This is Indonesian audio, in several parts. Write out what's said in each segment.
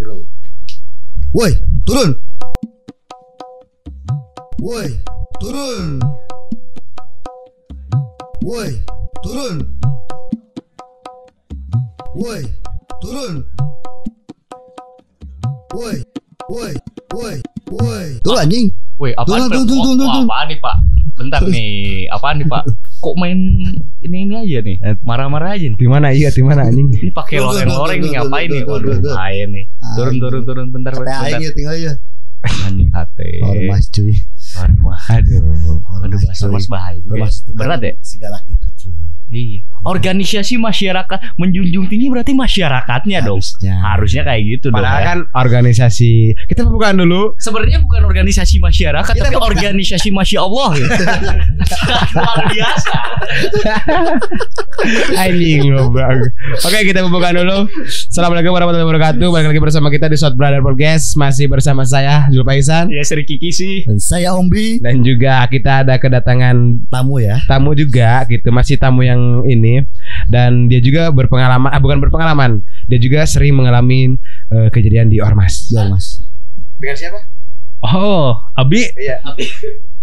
Woi, turun. Woi, turun. Woi, turun. Woi, turun. Woi, woi, woi, woi. Turun anjing. Woi, apaan, Turun, Pak? turun, turun, turun, turun. apaan nih, Pak? Bentar nih, apaan nih, Pak? Kok main ini ini aja nih? Marah-marah aja nih. Di mana iya di mana anjing? Ini pakai loreng-loreng nih ngapain nih? Waduh, bahaya nih. Turun, turun, turun, bentar, bentar. aing ya tinggal aja. Anjing hati. Ormas cuy. Aduh, aduh. Aduh, Ormas bahasa cuy. mas bahaya. Ormas kan Berat ya? Segala itu cuy. Iya. Organisasi masyarakat menjunjung tinggi berarti masyarakatnya dong. Harusnya. Harusnya kayak gitu dong. Padahal ya. kan organisasi kita bukan dulu sebenarnya bukan organisasi masyarakat Kita tapi bukan. organisasi masya Allah gitu. luar biasa anjing goblok. Oke, kita buka dulu. Assalamualaikum warahmatullahi wabarakatuh. Balik lagi bersama kita di Shot Brother Podcast. Masih bersama saya Zulpaisan ya Sri Kiki sih Dan saya Ombi dan juga kita ada kedatangan tamu ya. tamu juga gitu masih tamu yang ini dan dia juga berpengalaman ah bukan berpengalaman. Dia juga sering mengalami eh, kejadian di ormas. Jual mas. dengan siapa? Oh Abi? Iya.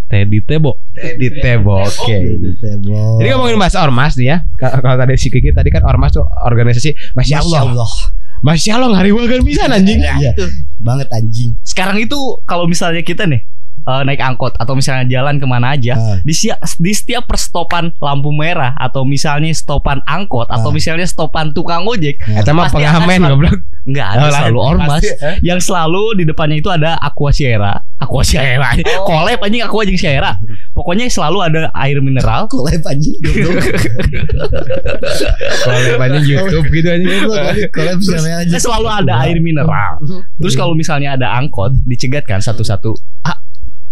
Teddy Tebo. Di Tebo oke. Tebo. jadi ngomongin bahasa ormas nih ya. Ka- kalau tadi si Kiki tadi kan ormas tuh organisasi masya Allah. Allah. masya Allah ngariwa kan bisa anjing Iya. Banget anjing. sekarang itu kalau misalnya kita nih eh, naik angkot atau misalnya jalan ke mana aja Ah. di, sia- di setiap perstopan lampu merah atau misalnya stopan angkot atau Ah. misalnya stopan tukang ojek Eta mah Pasti pengamen selalu- goblok nggak ada Oh, selalu lain. ormas Pasti, eh. yang selalu di depannya itu ada aqua Sierra aqua Sierra kolep anjing aqua anjing Sierra pokoknya selalu ada air mineral live anjing goblok. kalau banyak YouTube gitu anjing anjing. Live siapa aja. Selalu ada air mineral terus kalau misalnya ada angkot dicegat kan satu-satu ah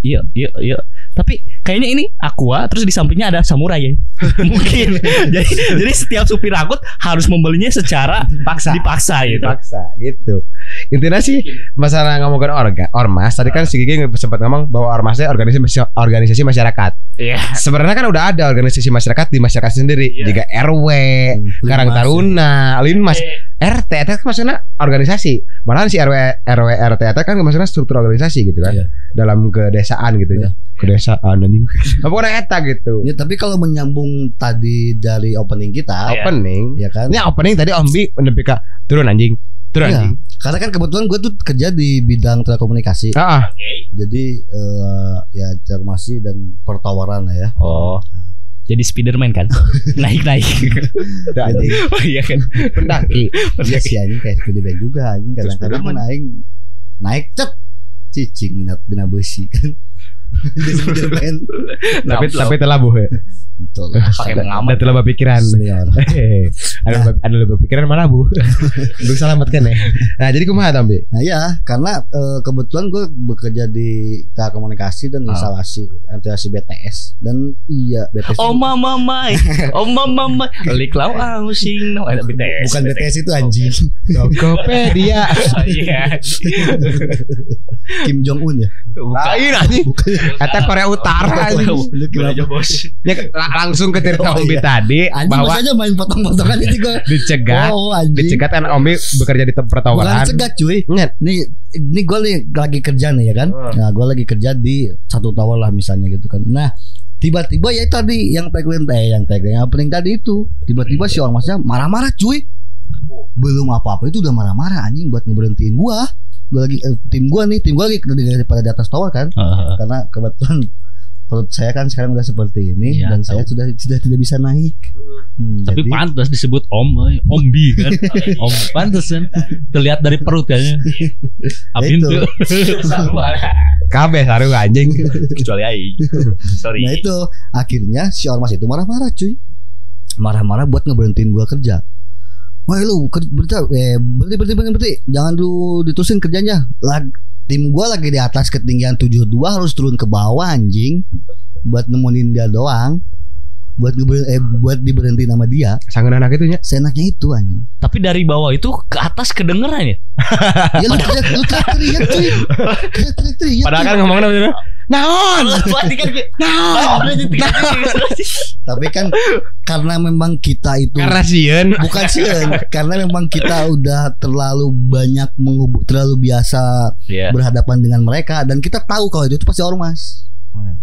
iya iya iya. Tapi kayaknya ini aqua terus di sampingnya ada samurai ya. Mungkin. Jadi jadi setiap supir angkot harus membelinya secara paksa dipaksa gitu. Dipaksa gitu. Intinya sih masalah ngomongin orga ormas tadi kan si Gigi sempat ngomong bahwa ormasnya organisasi organisasi masyarakat. Iya. sebenarnya kan udah ada organisasi masyarakat di masyarakat sendiri. Iya. juga RW Karang Linmas, Taruna Linmas. Eh, RT itu kan maksudnya organisasi malahan si RW RW RT itu kan maksudnya struktur organisasi gitu kan Iya. dalam kedesaan gitu ya kedesaan anjing apa pokoknya eta gitu Ya, tapi kalau menyambung tadi dari opening kita, Iya. opening ya kan? ini opening tadi Om Bi nepi ka turun anjing turun Iya. anjing Karena kan kebetulan gue tuh kerja di bidang telekomunikasi. ah ah. Jadi eh, ya informasi dan pertawaran lah ya. oh jadi Spiderman kan? Naik-naik. Udah, anjing. Oh iya kan? Pendaki. Iya sih anjing kayak gede banget juga anjing. Kadang-kadang aing naik cet cicing dina, dina besi kan. Tapi tapi telah bu Betul. Pakai telah. Hehehe. ada ada lebih berpikiran mana bu. Lu selamatkan ya. Nah jadi kumaha Tom Bi? Nah ya karena eh, kebetulan gue bekerja di telekomunikasi dan Ah. instalasi instalasi BTS dan iya BTS Oh mama mai, oh mama mai, liklau ausing, no, ada BTS. bukan BTS itu anjing. Tokopedia. Iya, Kim Jong Un ya? Bukan. lain anjing kata Korea Utara anjing. Lu bos. Ya, la- langsung ke cerita Oh, Om Bi iya. tadi anjing bahwa aja main potong-potongan itu gue dicegat oh anjing dicegat kan Om Bi bekerja di tempat bukan pertawaran cegat cuy Ingat. nih ini gue lagi kerja nih ya kan Hmm. nah gue lagi kerja di satu tower lah misalnya gitu kan nah tiba-tiba ya tadi yang tagline eh yang tagline yang opening tadi itu tiba-tiba si ormasnya marah-marah cuy belum apa-apa itu udah marah-marah anjing buat ngeberhentiin gua gua lagi eh, tim gua nih tim gua lagi daripada di atas tower kan karena kebetulan perut saya kan sekarang udah seperti ini Iya, dan saya sudah sudah tidak bisa naik Hmm, Tapi jadi- pantas disebut om, eh, ombi kan. om pantas kan. Terlihat dari perut kayaknya. Abin Itu. tuh. kabeh saru anjing Kecuali aing. Sorry. Nah itu akhirnya si ormas itu marah-marah cuy Marah-marah buat ngeberhentiin gua kerja Wah lu ker- berhenti, eh, berhenti, berhenti, berhenti, berhenti. Jangan lu ditusin kerjanya Lag, Tim gua lagi di atas ketinggian 72 harus turun ke bawah anjing. Buat nemenin dia doang. Buat ngeber, eh, buat diberhentiin sama dia. Sangen anak itu nya? Senaknya itu anjing. Tapi dari bawah itu ke atas kedengeran ya? Ya lu teriak, lu teriak-teriak cuy. Teriak-teriak padahal cuy. kan ngomongnya bener Naon? Kan gitu. Naon? Tapi kan karena memang kita itu Karena sieun. bukan sih karena memang kita udah terlalu banyak menghubung terlalu biasa Iya. berhadapan dengan mereka dan kita tahu kalau itu, itu pasti ormas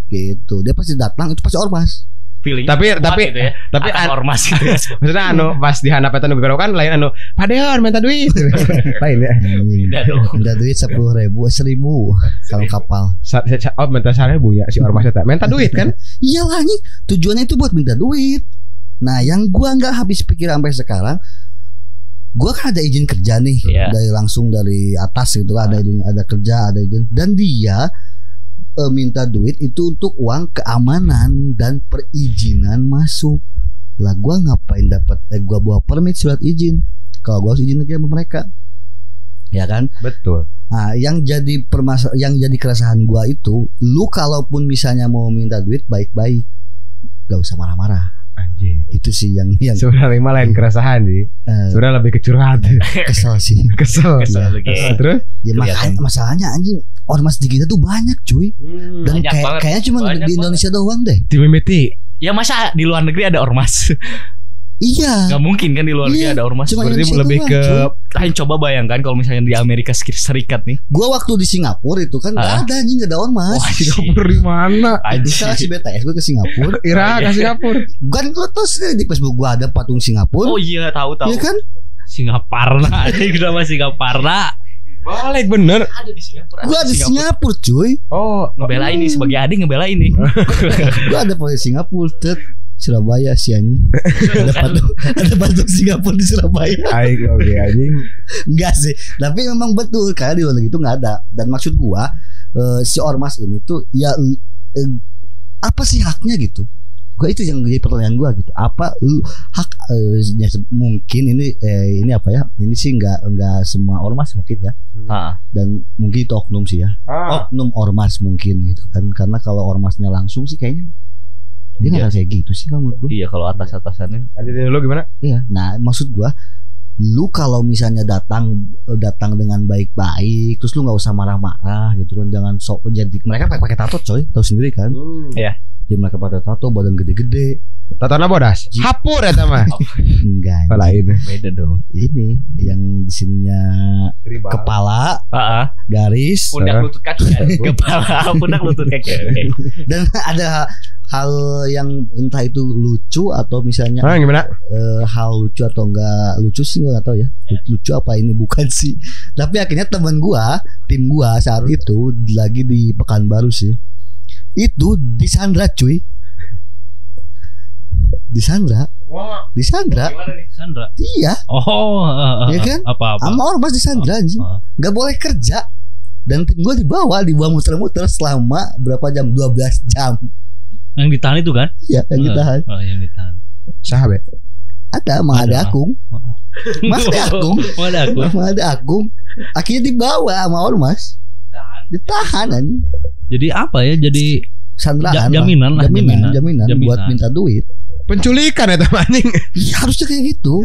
gitu dia pasti datang itu pasti ormas Feeling. Tapi tapi gitu ya. tapi an- ormas gitu ya. maksudnya anu pas di handap eta nu kan lain anu padeon minta duit. lain ya. Minta duit sepuluh ribu eh, seribu kalau kapal Sa- sa- Oh minta seribu ya si ormas eta. Minta duit kan? iyalah nih tujuannya itu buat minta duit nah yang gua nggak habis pikir sampai sekarang gua kan ada izin kerja nih Iya. dari langsung dari atas gitu ada izin ada kerja ada izin dan dia eh, minta duit itu untuk uang keamanan dan perizinan masuk lah gua ngapain dapat eh, gua bawa permit surat izin kalau gua harus izin lagi sama mereka ya kan Betul. Nah, yang jadi permasa yang jadi keresahan gua itu, lu kalaupun misalnya mau minta duit baik-baik, gak usah marah-marah. Anjing. Itu sih yang yang Sebenarnya mah lain keresahan sih. eh, Sebenarnya lebih kecurhat. kesel sih. Kesel. Kesel lagi. Terus? Ya makanya masalahnya anjing ormas di kita tuh banyak cuy. Dan Banyak kayak banget. kayaknya cuma Banyak di Indonesia doang deh. Dimimiti. Ya masa di luar negeri ada ormas? Iya. Gak mungkin kan di luar negeri Iya, ada ormas. cuma Berarti lebih ke. Kalian coba bayangkan kalau misalnya di Amerika Serikat nih. Gua waktu di Singapura itu kan Ah. gak ada anjing gak ada ormas. Wah, Singapura di mana? Bisa si BTS gue ke Singapura. Irak ke Singapura. Kan lo tau sih di Facebook gua ada patung Singapura. Oh iya tahu tahu. Iya kan? Singaparna aja kenapa Singaparna Balik bener. Ada di Singapura. Gua ada di Singapura cuy. Oh, Ngebela ini sebagai adik ngebela ini. Gua ada patung Singapura. Tet. Surabaya sih anjing. ada patung ada patung Singapura di Surabaya. Aing oke anjing. Enggak sih. Tapi memang betul karena di luar negeri itu nggak ada. Dan maksud gua eh, si ormas ini tuh ya eh, apa sih haknya gitu? Gua itu yang jadi pertanyaan gua gitu. Apa lu hak ya, se- mungkin ini eh, ini apa ya? Ini sih nggak nggak semua ormas mungkin ya. Ah, Dan mungkin itu oknum sih ya. Ah. Oknum ormas mungkin gitu kan. Karena kalau ormasnya langsung sih kayaknya dia nggak Iya. kayak gitu sih kalau menurut gua. iya kalau atas atasannya. Lanjutin dulu gimana? Iya. Nah, maksud gua lu kalau misalnya datang datang dengan baik-baik terus lu nggak usah marah-marah gitu kan jangan sok jadi mereka pakai pakai tato coy tahu sendiri kan Iya. Dia mereka pakai tato badan gede-gede Tatona bodas. Hapur eta mah. enggak Oh, lain. Beda dong. ini yang di sininya kepala garis pundak lutut kaki kan? kepala pundak lutut kaki Oke. dan ada hal yang entah itu lucu atau misalnya Ah, gimana? eh, hal lucu atau enggak lucu sih gua nggak tahu ya Lu- lucu apa ini bukan sih tapi akhirnya teman gua tim gua saat itu lagi di Pekanbaru sih itu disandra cuy. Disandra disandra Sandra. Iya. Oh uh, uh, Iya kan? apa apa? Sama ormas disandra anjing. Ah. nggak boleh kerja. Dan tim gua dibawa dibawa muter-muter selama berapa jam? 12 jam. Yang ditahan itu kan? Ya yang Ah. ditahan. Oh yang ditahan. Sahabat. ada emang ada. akung. Oh. Mas ada akung. Oh, ada aku Emang ada agung akhirnya dibawa sama ormas ditahan anjing. Jadi apa ya? Jadi sandraan lah. jaminan lah, jaminan, jaminan. jaminan buat Jaminan. minta duit. Penculikan eta anjing. iya harusnya kayak gitu.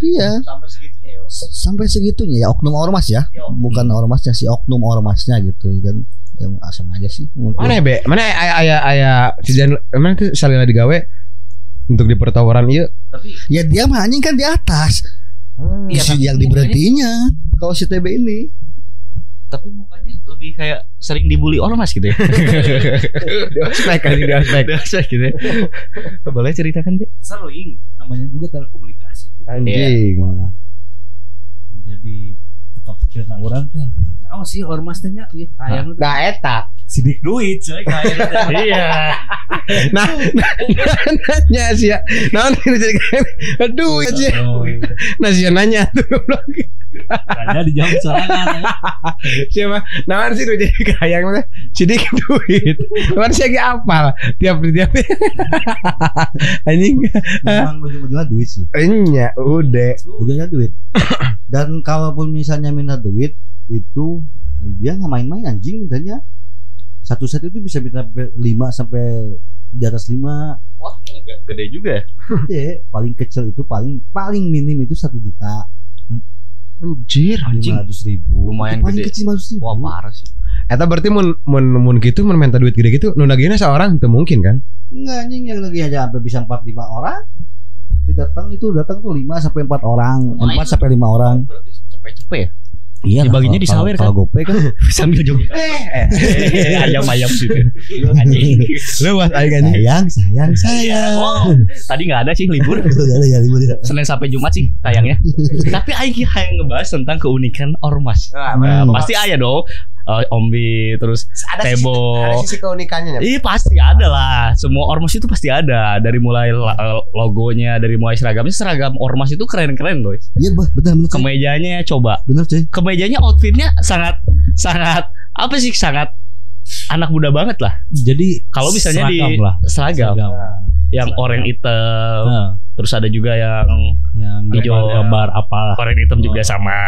Iya. Sampai segitunya ya sampai segitunya. Ya oknum ormas ya. Bukan ormasnya si oknum ormasnya gitu kan. Ya asam aja sih. Mana ya, Be? Mana aya aya aya kejadian mana tuh salila digawe untuk di pertawaran ieu? tapi ya dia mah anjing kan di atas. Iya, Si tapi yang diberhentinya. Kalau si TB ini tapi mukanya lebih kayak sering dibully ormas gitu ya Di ospek kan di ospek. Biasa gitu ya boleh ceritakan Be? sering namanya juga telekomunikasi Anjing. menjadi kepikiran orang teh Tahu sih ormas teh nya ieu kaya nu teh. Nah eta. Sidik duit coy iya Nah, nah, nah, nanya sih ya. Nah, ini jadi kayak aduh aja. Oh, Nah, sih nanya tuh. Kayaknya dijawab sorangan. Siapa? Nah, sih tuh jadi kayak mah sidik duit. Mana sih lagi apal tiap tiap anjing. memang ujung-ujungnya duit sih Enya udah. ujungnya duit dan kalaupun misalnya minta duit itu dia nggak main-main anjing mintanya satu set itu bisa minta sampai lima sampai di atas lima wah ini gede juga ya gede paling kecil itu paling paling minim itu satu juta Anjir, Anjing. lima ratus ribu Lumayan Itu paling gede. kecil lima ratus ribu wah parah sih Eta berarti mun mun mun gitu mun minta duit gede gitu nu nagihna seorang itu mungkin kan? Enggak anjing yang lagi aja sampai bisa 4 5 orang. Itu datang itu datang tuh 5 sampai 4 orang, 4 sampai 5 orang. Berarti cepet-cepet ya. Iya, Dibaginya lah, di kalau- sawer Kalau gopay kan Sambil joget. Ayam-ayam gitu. Anjing. Lu was aing anjing. sayang, sayang, sayang. Oh, tadi nggak ada sih libur. Udah ada ya libur. Senin sampai Jumat sih tayangnya. Tapi Aing yang ngebahas tentang keunikan ormas. Ah, Nah, pasti ada dong. Eh, Ombi terus ada Tebo. sisi, ada sisi keunikannya ya. Iya pasti ada lah. Semua ormas itu pasti ada. Dari mulai la- eh, logonya, dari mulai seragamnya. Seragam ormas itu keren-keren boy. Iya, bah, benar benar. Kemejanya coba. Benar, cuy. Kemejanya outfitnya sangat sangat apa sih sangat anak muda banget lah. Jadi Kalau misalnya di seragam lah. seragam, Seragam. yang oranye hitam, Nah, terus ada juga yang yang Hijau. gambar-gambar apa oranye hitam juga Oh. sama.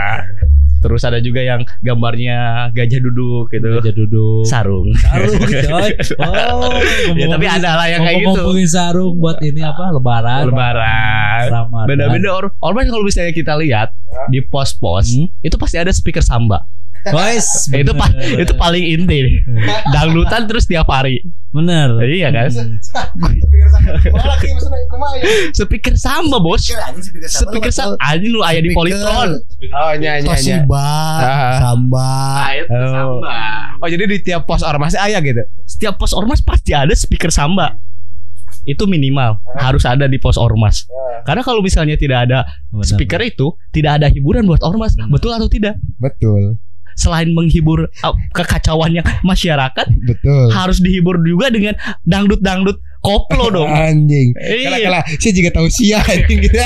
Terus ada juga yang gambarnya gajah duduk gitu. aja duduk. Sarung. Sarung, coy. Oh, ya tapi ada lah yang kayak gitu. Ngomongin sarung buat ini apa? Lebaran. Lebaran. Beda-beda or ormas kalau misalnya kita lihat di pos-pos Hmm. itu pasti ada speaker samba. Guys, itu pa- itu paling inti nih. Dangdutan terus tiap hari. bener. Iya kan? Hmm. Speaker samba, Bos. Speaker samba. Anjing lu aya di Polytron. Oh nyanyi nyanyi. Toshiba, Ah. Samba. Ah, Oh. samba. Oh jadi di tiap pos ormas aya gitu. Setiap pos ormas pasti ada speaker samba. Itu minimal harus ada di pos ormas. Karena kalau misalnya tidak ada speaker itu, tidak ada hiburan buat ormas. Benar. Betul atau tidak? Betul. Selain menghibur uh, kekacauannya masyarakat, Betul. harus dihibur juga dengan dangdut-dangdut koplo dong. Anjing. Iya. Kala kala saya juga tahu sia anjing gitu.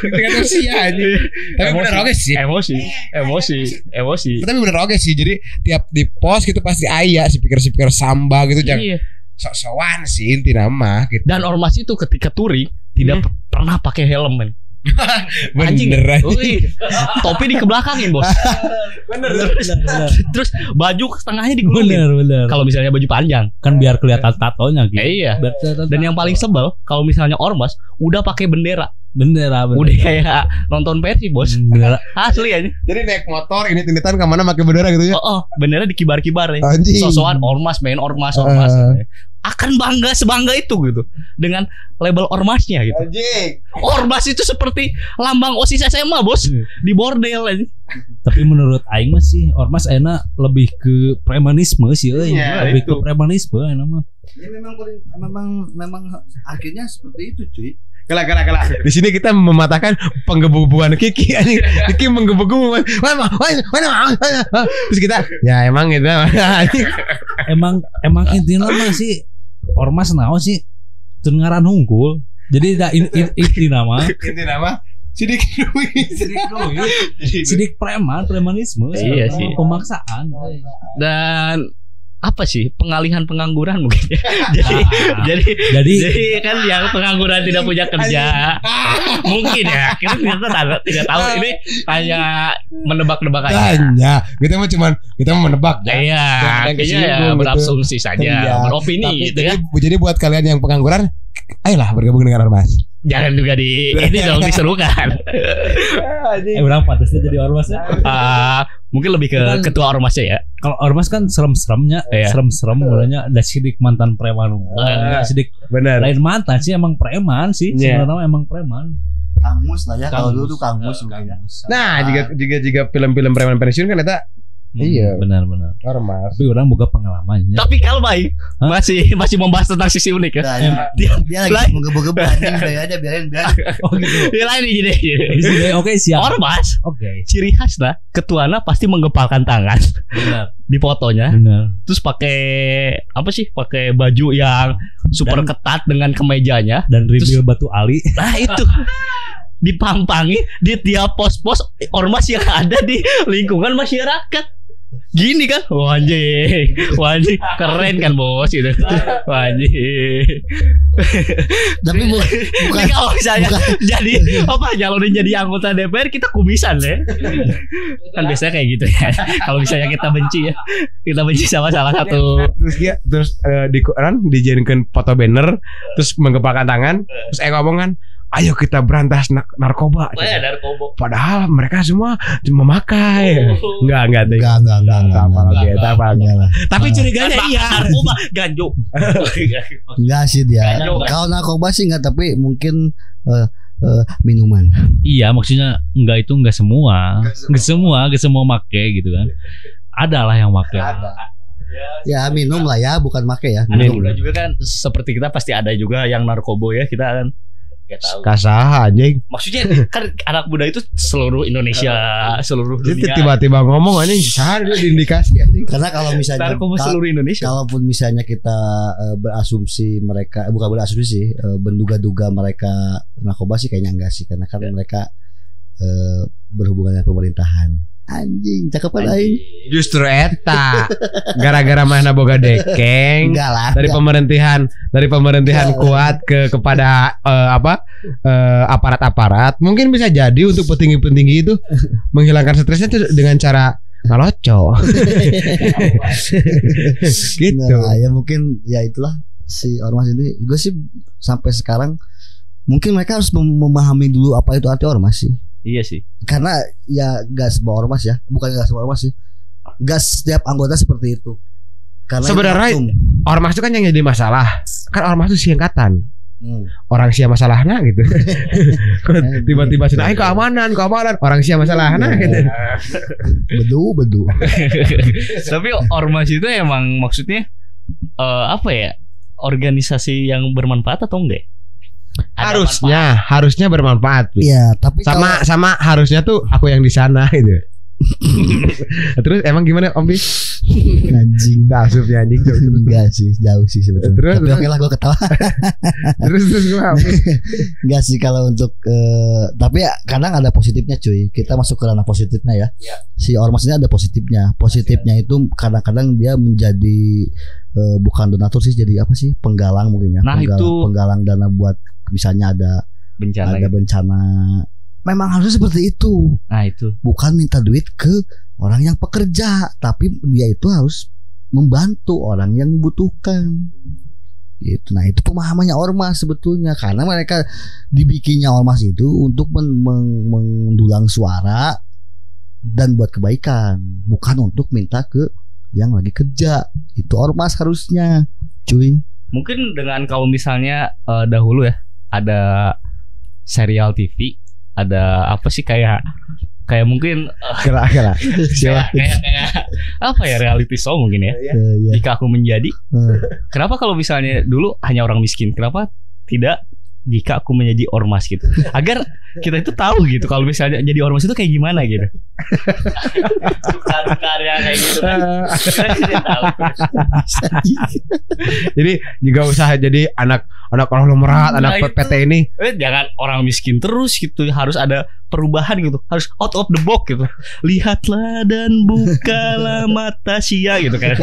Juga tahu sia anjing. Tapi Emosi. bener oke sih. Emosi, emosi, emosi. Tapi bener oke sih. Jadi tiap di pos gitu pasti aya speaker-speaker samba gitu jangan Iya. sok-sokan sih inti nama gitu. Dan ormas itu ketika touring tidak p- pernah pakai helm men. Anjing. Bener anjing. Topi dikebelakangin bos. Bener, bener. Terus baju setengahnya digulungin. Bener, bener. Kalau misalnya baju panjang. kan biar kelihatan tatonya gitu. Eh, iya. Dan yang paling sebel kalau misalnya ormas udah pakai bendera, bendera, bendera. udah kayak nonton versi bos. Bendera. Asli aja. Jadi naik motor ini tinditan ke mana pakai bendera gitu ya. Oh, oh bendera dikibar-kibar ya. Anjing. Sosokan ormas main ormas ormas. Uh. Akan bangga sebangga itu gitu dengan label ormasnya gitu. Anjing. Ormas itu seperti lambang OSIS SMA, Bos. Iya. Di bordel aja. Tapi menurut aing mah sih ormas enak lebih ke premanisme sih euy. Iya, lebih itu. ke premanisme enak mah. Ya memang paling- memang memang akhirnya seperti itu, cuy. Kala kala kala. Di sini kita mematahkan penggebu-gebuan Kiki anjing. Kiki menggebu-gebu. Wah, wah, wah, wah, wah. Terus kita ya emang gitu. Emang emang intinya mah sih ormas naon sih tengaran hungkul. Jadi da in, in, inti nama Inti nama Sidik Luis. sidik preman, premanisme. Iya sih. Pemaksaan. Dan apa sih pengalihan pengangguran mungkin ya. jadi Ah. jadi Jadi jadi kan yang pengangguran tidak punya kerja mungkin ya kita ternyata tidak, tidak tahu ini hanya menebak-nebak aja Tanya. Kita mah cuman kita mau menebak. Ya, iya, kayaknya ya gitu. berasumsi saja, Iya. beropini Tapi gitu jadi, ya. jadi buat kalian yang pengangguran, ayolah bergabung dengan ormas. Jangan juga di ini dong diserukan. eh orang pantasnya jadi ormas ya. Ah, mungkin lebih ke Kan- ketua ormasnya ya. Kalau ormas kan serem-seremnya, Iya. serem-serem mulanya ada sidik mantan preman. Eh. sidik Benar. lain mantan sih emang preman sih. Iya. Sebenarnya emang preman. Kang Mus lah ya. Kalau dulu tuh Kang Mus Eh, mungkin ya. Mus. Nah, jika jika jika film-film preman pensiun kan eta Hmm, Iya. Benar-benar. ormas. Tapi orang buka pengalamannya. Tapi kalau baik Hah? masih masih membahas tentang sisi unik ya. Nah, Em, dia, dia lagi menggebu-gebu anjing biarin aja biarin biarin. Oh gitu. Dia lain jadi. Habis itu, Oke siap. Ormas Oke. ciri khasnya ketuanya pasti menggepalkan tangan Benar. di fotonya Benar. terus pakai apa sih pakai baju yang super Dan- ketat dengan kemejanya Dan reveal batu ali. nah itu dipampangi di tiap pos-pos ormas yang ada di lingkungan masyarakat gini kan? Wah anjing. Wah anjing. Keren kan bos gitu. Wah anjing. Tapi bu, bukan Ini kalau misalnya bukan. jadi apa nyalonin jadi anggota DPR kita kumisan ya. Kan biasanya kayak gitu ya. Kalau misalnya kita benci ya. Kita benci sama salah satu. Terus dia terus eh, di kan dijadikan foto banner terus menggepalkan tangan terus eh ngomong kan ayo kita berantas na- narkoba. Wah, narkoba. Padahal mereka semua memakai. Oh. Enggak, enggak. Enggak, enggak, enggak, enggak. enggak, lagi. Enggak lah. Tapi curiganya iya. Narkoba, ganjo. Enggak sih dia. Enggak. Kalau narkoba sih enggak, tapi mungkin eh, eh, minuman. Iya maksudnya enggak itu enggak semua Enggak semua Enggak semua make gitu kan Ada lah yang make Ya minum lah ya, bukan make ya. Minum. muda juga kan seperti kita pasti ada juga yang narkobo ya kita kan nggak tahu. Anjing. Maksudnya kan anak muda itu seluruh Indonesia, seluruh Jadi dunia. tiba-tiba ngomong anjing saha dia diindikasi anjing. Karena kalau misalnya seluruh Indonesia. kalaupun misalnya kita eh, berasumsi mereka eh, bukan berasumsi sih, eh, menduga-duga mereka narkoba sih kayaknya enggak sih karena kan Ya. mereka eh, berhubungan dengan pemerintahan. Anjing, cakep kan aing? Justru eta gara-gara mana boga dekeng Enggak lah. dari enggak. pemerintahan dari pemerintahan Enggak. kuat ke kepada eh, apa eh, aparat-aparat mungkin bisa jadi untuk petinggi-petinggi itu menghilangkan stresnya dengan cara ngaloco gitu Nah, ya mungkin ya itulah si ormas ini. Gue sih sampai sekarang mungkin mereka harus mem- memahami dulu apa itu arti ormas sih. Iya sih. Karena ya gak sebuah ormas ya, bukan gak sebuah ormas sih. Gak setiap anggota seperti itu. Karena itu Sebenarnya- oknum. ormas itu kan yang jadi masalah kan ormas itu singkatan Hmm. orang sia masalahnya gitu tiba-tiba sih "Ay, keamanan keamanan orang sia masalahnya gitu Bedu, bedu. Tapi ormas itu emang maksudnya eh, apa ya? Organisasi yang bermanfaat atau enggak? Ada harusnya harusnya bermanfaat. Iya, tapi sama sama harusnya tuh aku yang di sana gitu terus emang gimana Om Bi? kalau- anjing. Nah, asupnya anjing terus Enggak sih, jauh sih sebetulnya. Terus, tapi oke lah gue ketawa. terus terus gua Enggak sih kalau untuk eh, tapi ya kadang ada positifnya cuy. Kita masuk ke ranah positifnya ya. Iya. Si ormas ini ada positifnya. Positifnya itu kadang-kadang dia menjadi eh, bukan donatur sih jadi apa sih? Penggalang mungkin ya. Nah, penggalang, itu- penggalang dana buat misalnya ada bencana. ada gitu. bencana. Memang harusnya seperti itu. Nah, itu. Bukan minta duit ke orang yang pekerja, tapi dia itu harus membantu orang yang membutuhkan. Itu. Nah, itu pemahamannya ormas sebetulnya karena mereka dibikinnya ormas itu untuk men- meng- mendulang suara dan buat kebaikan, bukan untuk minta ke yang lagi kerja. Itu ormas harusnya, cuy. Mungkin dengan kalau misalnya eh, dahulu ya ada serial TV, ada apa sih kayak kayak mungkin eh, kela kela kayak, kayak, kayak apa ya reality show mungkin ya. Eh, ya. Jika aku menjadi, Eh, kenapa kalau misalnya dulu hanya orang miskin, kenapa tidak jika aku menjadi ormas gitu? Agar kita itu tahu gitu kalau misalnya jadi ormas itu kayak gimana gitu. Karya kayak gitu kan. Jadi juga usaha jadi anak anak konglomerat Nah, anak itu. PT ini Eh, jangan orang miskin terus gitu harus ada perubahan gitu harus out of the box gitu lihatlah dan bukalah mata sia gitu kan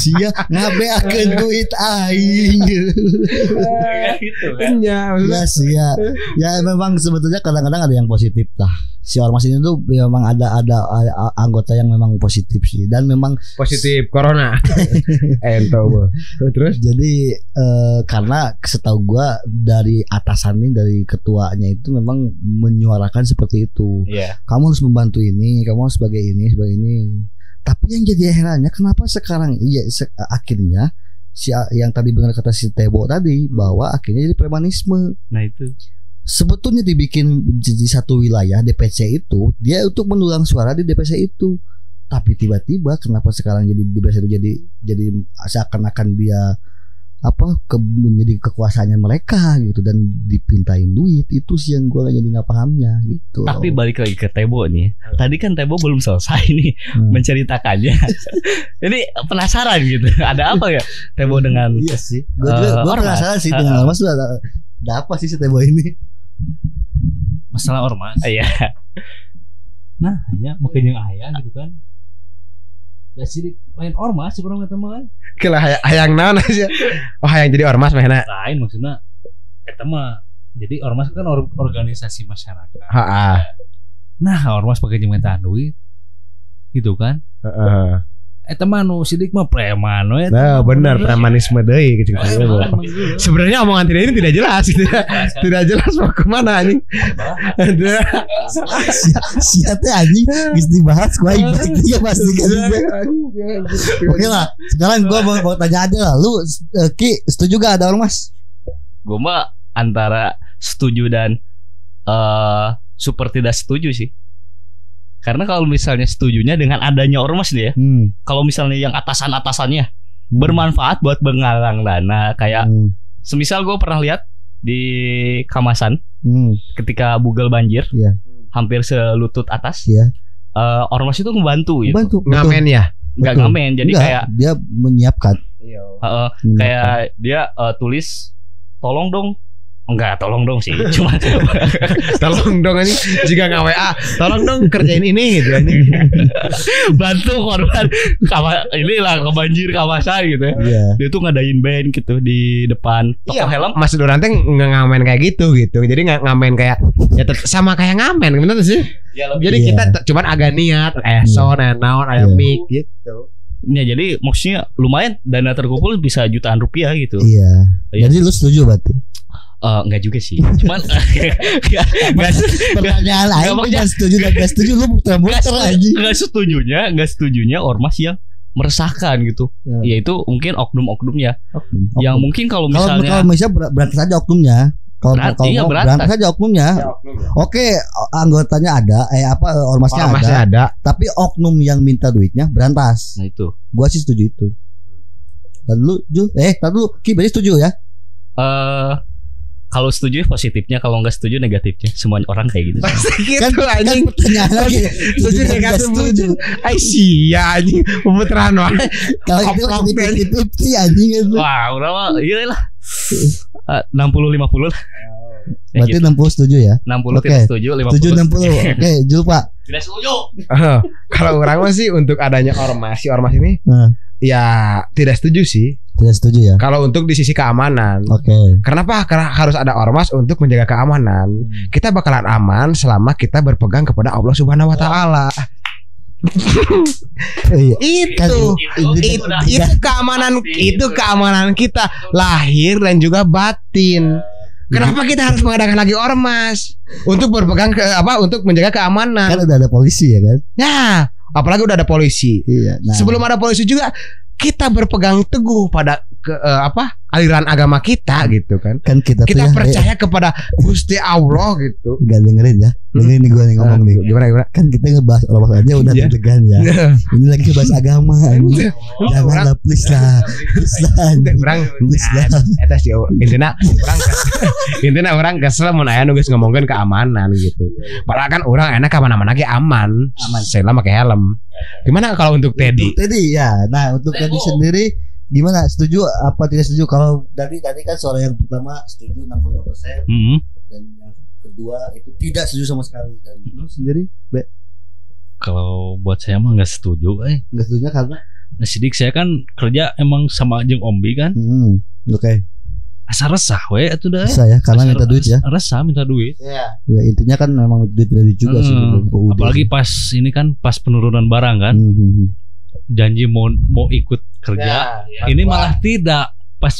sia ngabe akan duit aing. Gitu kan ya Ya sih ya. Ya memang sebetulnya kadang-kadang ada yang positif lah. Si ormas ini tuh memang ada ada anggota yang memang positif sih dan memang positif corona ento terus jadi eh, karena setahu gua dari atasan nih dari ketuanya itu memang menyuarakan seperti itu. Iya Kamu harus membantu ini, kamu harus sebagai ini, sebagai ini. Tapi yang jadi herannya kenapa sekarang iya se- akhirnya si yang tadi benar kata si Tebo tadi bahwa akhirnya jadi premanisme. nah itu sebetulnya dibikin di satu wilayah DPC itu dia untuk mendulang suara di DPC itu. Tapi tiba-tiba kenapa sekarang jadi di DPC itu jadi jadi seakan-akan dia apa ke, menjadi kekuasaannya mereka gitu dan dipintain duit itu sih yang gue jadi nggak pahamnya gitu. Tapi balik lagi ke Tebo nih. Tadi kan Tebo belum selesai nih Hmm. menceritakannya. Ini penasaran gitu ada apa ya Tebo dengan iya sih. Gue Eh, gue penasaran sih Eh, dengan eh. ormas tuh ada, ada apa sih si Tebo ini masalah ormas. Iya. Nah hanya makin yang ayah gitu kan. Ya sidik lain ormas kurang kata mah kan kela hay- hayang naon aja. Oh hayang jadi ormas mah lain maksudnya eta mah jadi ormas kan or- organisasi masyarakat. Heeh. nah ormas pakai jembatan duit. Gitu kan. Heeh. Eta mah nu sidik mah preman we. Nah, benar premanisme deui gitu. Sebenarnya omongan tidak ini tidak jelas tidak, tidak jelas mau ke mana anjing. Sia teh anjing geus dibahas ku aing pasti kan. Oke lah, sekarang gua mau, mau tanya aja lah. Lu eh, Ki setuju gak ada ormas? Gue mah antara setuju dan eh super tidak setuju sih. Karena kalau misalnya setujunya dengan adanya ormas nih ya, Hmm. kalau misalnya yang atasan-atasannya bermanfaat buat menggalang dana kayak Hmm. semisal gue pernah lihat di Kamasan Hmm. ketika bugel banjir Iya. hampir selutut atas Iya. eh, ormas itu ngebantu gitu Bantu. Ngamen ya. nggak Betul. ngamen jadi Enggak, kayak dia menyiapkan. eh, menyiapkan. kayak dia eh, tulis tolong dong enggak tolong dong sih cuma Tolong dong anjing jika nggak WA, tolong dong kerjain ini gitu anjing. bantu korban kawa inilah kebanjir kawasan gitu ya Iya. dia tuh ngadain band gitu di depan toko Iya, helm Mas Duran teh nggak ngamen kayak gitu gitu. Jadi nggak ngamen kayak ya sama kayak ngamen bener sih. ya Jadi Iya. kita t- cuman agak niat, eh sound, eh naon, Iya. aya mic gitu. Ya jadi maksudnya lumayan dana terkumpul bisa jutaan rupiah gitu. Iya. Iya. Jadi lu setuju berarti? Eh enggak juga sih. Cuman enggak enggak Pertanyaan Nggak, aing maksudnya- enggak setuju dan enggak setuju lu muter-muter anjing. enggak setujunya, enggak setujunya ormas yang meresahkan gitu. Ya. Yaitu mungkin oknum-oknumnya Oknum, yang oknum. mungkin kalau kalau misalnya kalau misalnya ber- berantas aja oknumnya. Kalau Berat- kalau iya, mau berantas. berantas aja oknumnya. Oke, anggotanya ada, eh apa ormasnya Orang ada, ada. tapi oknum yang minta duitnya berantas. nah itu. Gua sih setuju itu. Dan lu, Jul, eh, tadi lu, Ki, berarti setuju ya? Eh kalau setuju positifnya, kalau enggak setuju negatifnya. Semua orang kayak gitu. Pasti Kan, gitu kan anjing. pertanyaan lagi. Setuju negatif setuju. Ai sia anjing pemutaran wae. Kalau kan Ben. fifty anjing itu. Wah, udah mah iya lah. Enam puluh lima puluh lah. Ya, Berarti gitu. 60 setuju ya? 60 Oke. tidak setuju, 50 Setuju 60. Oke, Jul Pak. tidak setuju. Kalau orang mah sih untuk adanya ormas, si ormas ini ya tidak setuju sih. Tidak setuju ya? Kalau untuk di sisi keamanan. Oke. Kenapa? Karena harus ada ormas untuk menjaga keamanan. Kita bakalan aman selama kita berpegang kepada Allah Subhanahu wa taala. Iya. Itu Itu- itu, udah- itu keamanan itu keamanan kita lahir dan juga batin. Kenapa kita harus mengadakan lagi ormas untuk berpegang ke apa untuk menjaga Kan keamanan? udah ada polisi ya kan? Ya, apalagi udah ada polisi. Iya. Nah, Sebelum ada polisi juga kita berpegang teguh pada ke, eh, apa aliran agama kita gitu kan. kan kita, tuh Kita ya, percaya kepada Gusti Allah gitu. eh, Gak dengerin ya. Dengerin nih gue nih ngomong nih. Gimana gimana? Kan kita ngebahas ormas aja udah Iya. deg-degan ya. Ini lagi ngebahas agama. anjing. Jangan lah, please lah. Please lah. orang Please lah. eta sih intinya orang intinya orang kesel mun aya nu geus ngomongkeun keamanan gitu. Padahal kan orang enak ka mana-mana ge aman. Aman. Saya pakai helm. Gimana kalau untuk Teddy? Untuk Teddy ya. Nah, untuk Teddy sendiri gimana? Setuju apa tidak setuju? Kalau tadi tadi kan suara yang pertama setuju 60% Hmm. dan yang kedua itu tidak setuju sama sekali dan lu sendiri Be, Kalau buat saya mah nggak setuju eh. nggak setuju karena Nah, sidik saya kan kerja emang sama jeung Ombi kan. hmm, oke Asa resah we atuh dah. bisa ya karena Asa minta duit ya Resah minta duit. ya intinya kan memang duit dari juga sih Hmm, gitu. UUD. Apalagi pas ini kan pas penurunan barang kan. Hmm, hmm, hmm. Janji mau mau ikut kerja. ini malah tidak pas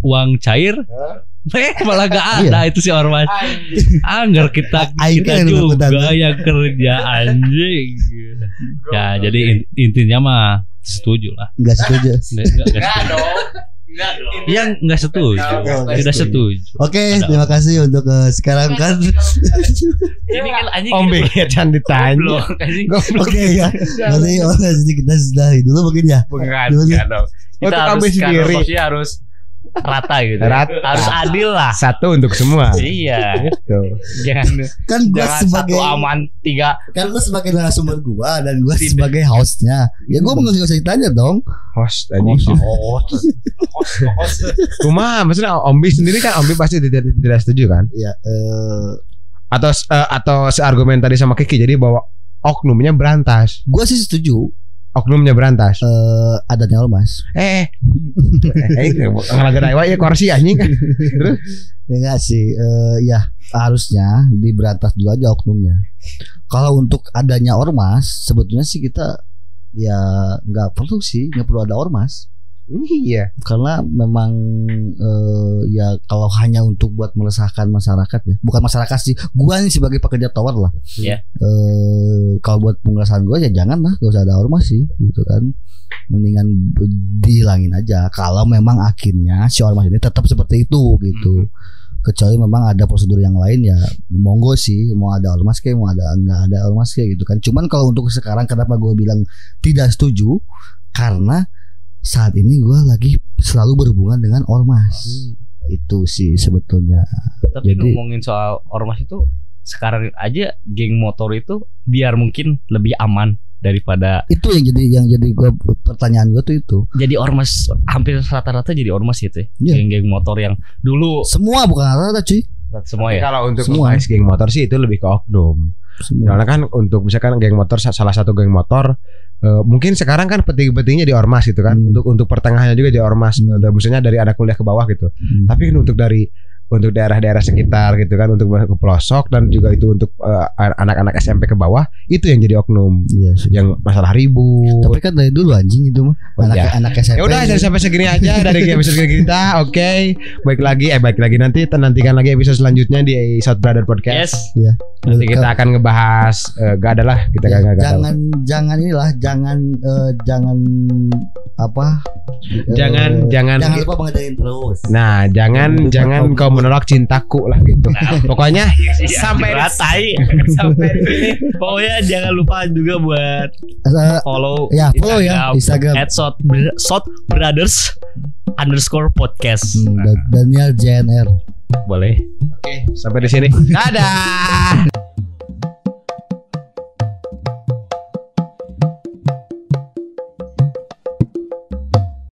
uang cair. Eh malah gak ada itu si ormas. Anggar kita Aing kita yang juga yang kerja anjing. Ya jadi in- intinya mah setuju lah. nggak setuju Nggak, nggak, nggak setuju. Yang nggak setuju, tidak setuju. setuju. Oke, terima kasih untuk eh, sekarang kan. Ini kan anjing Om Begecan ditanya. Goblok, anjing. Oke ya. Nanti oh, jadi kita sudahi dulu mungkin ya. Bukan, Dulu. bukan dong. Kita harus sendiri. harus rata gitu. ya. Rata. Harus adil lah. Satu untuk semua. Iya. Gitu. Jangan Kan gua jangan sebagai satu aman tiga. kan lu sebagai narasumber gua dan gua sebagai hostnya. Ya gua nggak usah ditanya dong. Host anjing. Kumaha maksudnya Ombi sendiri kan Ombi pasti tidak, tidak setuju kan? Ya eh Atau eh, atau seargumen tadi sama Kiki jadi bahwa oknumnya berantas. gua sih setuju Oknumnya berantas. eh adanya ormas. Eh. Eh, ngalaga dewa ya kursi anjing. Ya enggak sih. Eh ya harusnya diberantas dulu aja oknumnya. Kalau untuk adanya ormas sebetulnya sih kita ya nggak perlu sih nggak perlu ada ormas Iya. karena memang eh, ya kalau hanya untuk buat meresahkan masyarakat ya. Bukan masyarakat sih gua nih sebagai pekerja tower lah. Iya. eh kalau buat pengeresahan gua ya jangan lah gak usah ada ormas sih gitu kan. Mendingan dihilangin aja. Kalau memang akhirnya si ormas ini tetap seperti itu gitu. Kecuali memang ada prosedur yang lain ya monggo sih mau ada ormas kayak mau ada nggak ada ormas kayak gitu kan. Cuman kalau untuk sekarang kenapa gua bilang tidak setuju? Karena saat ini gua lagi selalu berhubungan dengan ormas itu sih sebetulnya Tapi Jadi- ngomongin soal ormas itu sekarang aja geng motor itu biar mungkin lebih aman daripada itu yang jadi yang jadi gua pertanyaan gua tuh itu jadi ormas hampir rata-rata jadi ormas gitu ya. Iya. Geng-geng motor yang dulu semua bukan rata-rata cuy semua ya. Kalau untuk Semua. geng motor sih itu lebih ke oknum. semua Karena kan untuk misalkan geng motor sa- salah satu geng motor eh, mungkin sekarang kan penting-pentingnya di ormas gitu kan. Hmm. Untuk untuk pertengahannya juga di ormas. Hmm. Maksudnya dari anak kuliah ke bawah gitu. Hmm. Tapi untuk dari untuk daerah-daerah sekitar gitu kan untuk ke pelosok dan juga itu untuk eh, anak-anak SMP ke bawah itu yang jadi oknum Iya sih. yang masalah ribut. Tapi kan dari dulu anjing itu mah Oh, anak ya. anak SMP. Ya udah jangan sampai segini aja dari episode kita. Oke, baik lagi eh baik lagi nanti nantikan lagi episode selanjutnya di South Brother Podcast. Yes. Nanti kita akan ngebahas eh, gak ada lah kita Ya, gak, gak, gak tahu. jangan jangan inilah jangan eh, jangan apa Jangan jangan jangan lupa mengedain terus. Nah, jangan Jangan jangan kau menolak cintaku lah gitu. Pokoknya sampai ratai. sampai di sini. Pokoknya jangan lupa juga buat Eh, follow ya follow ya Instagram at Shot, Shot Brothers underscore podcast. Hmm, Dan- Daniel JNR. Boleh. Oke, sampai di sini. Dadah.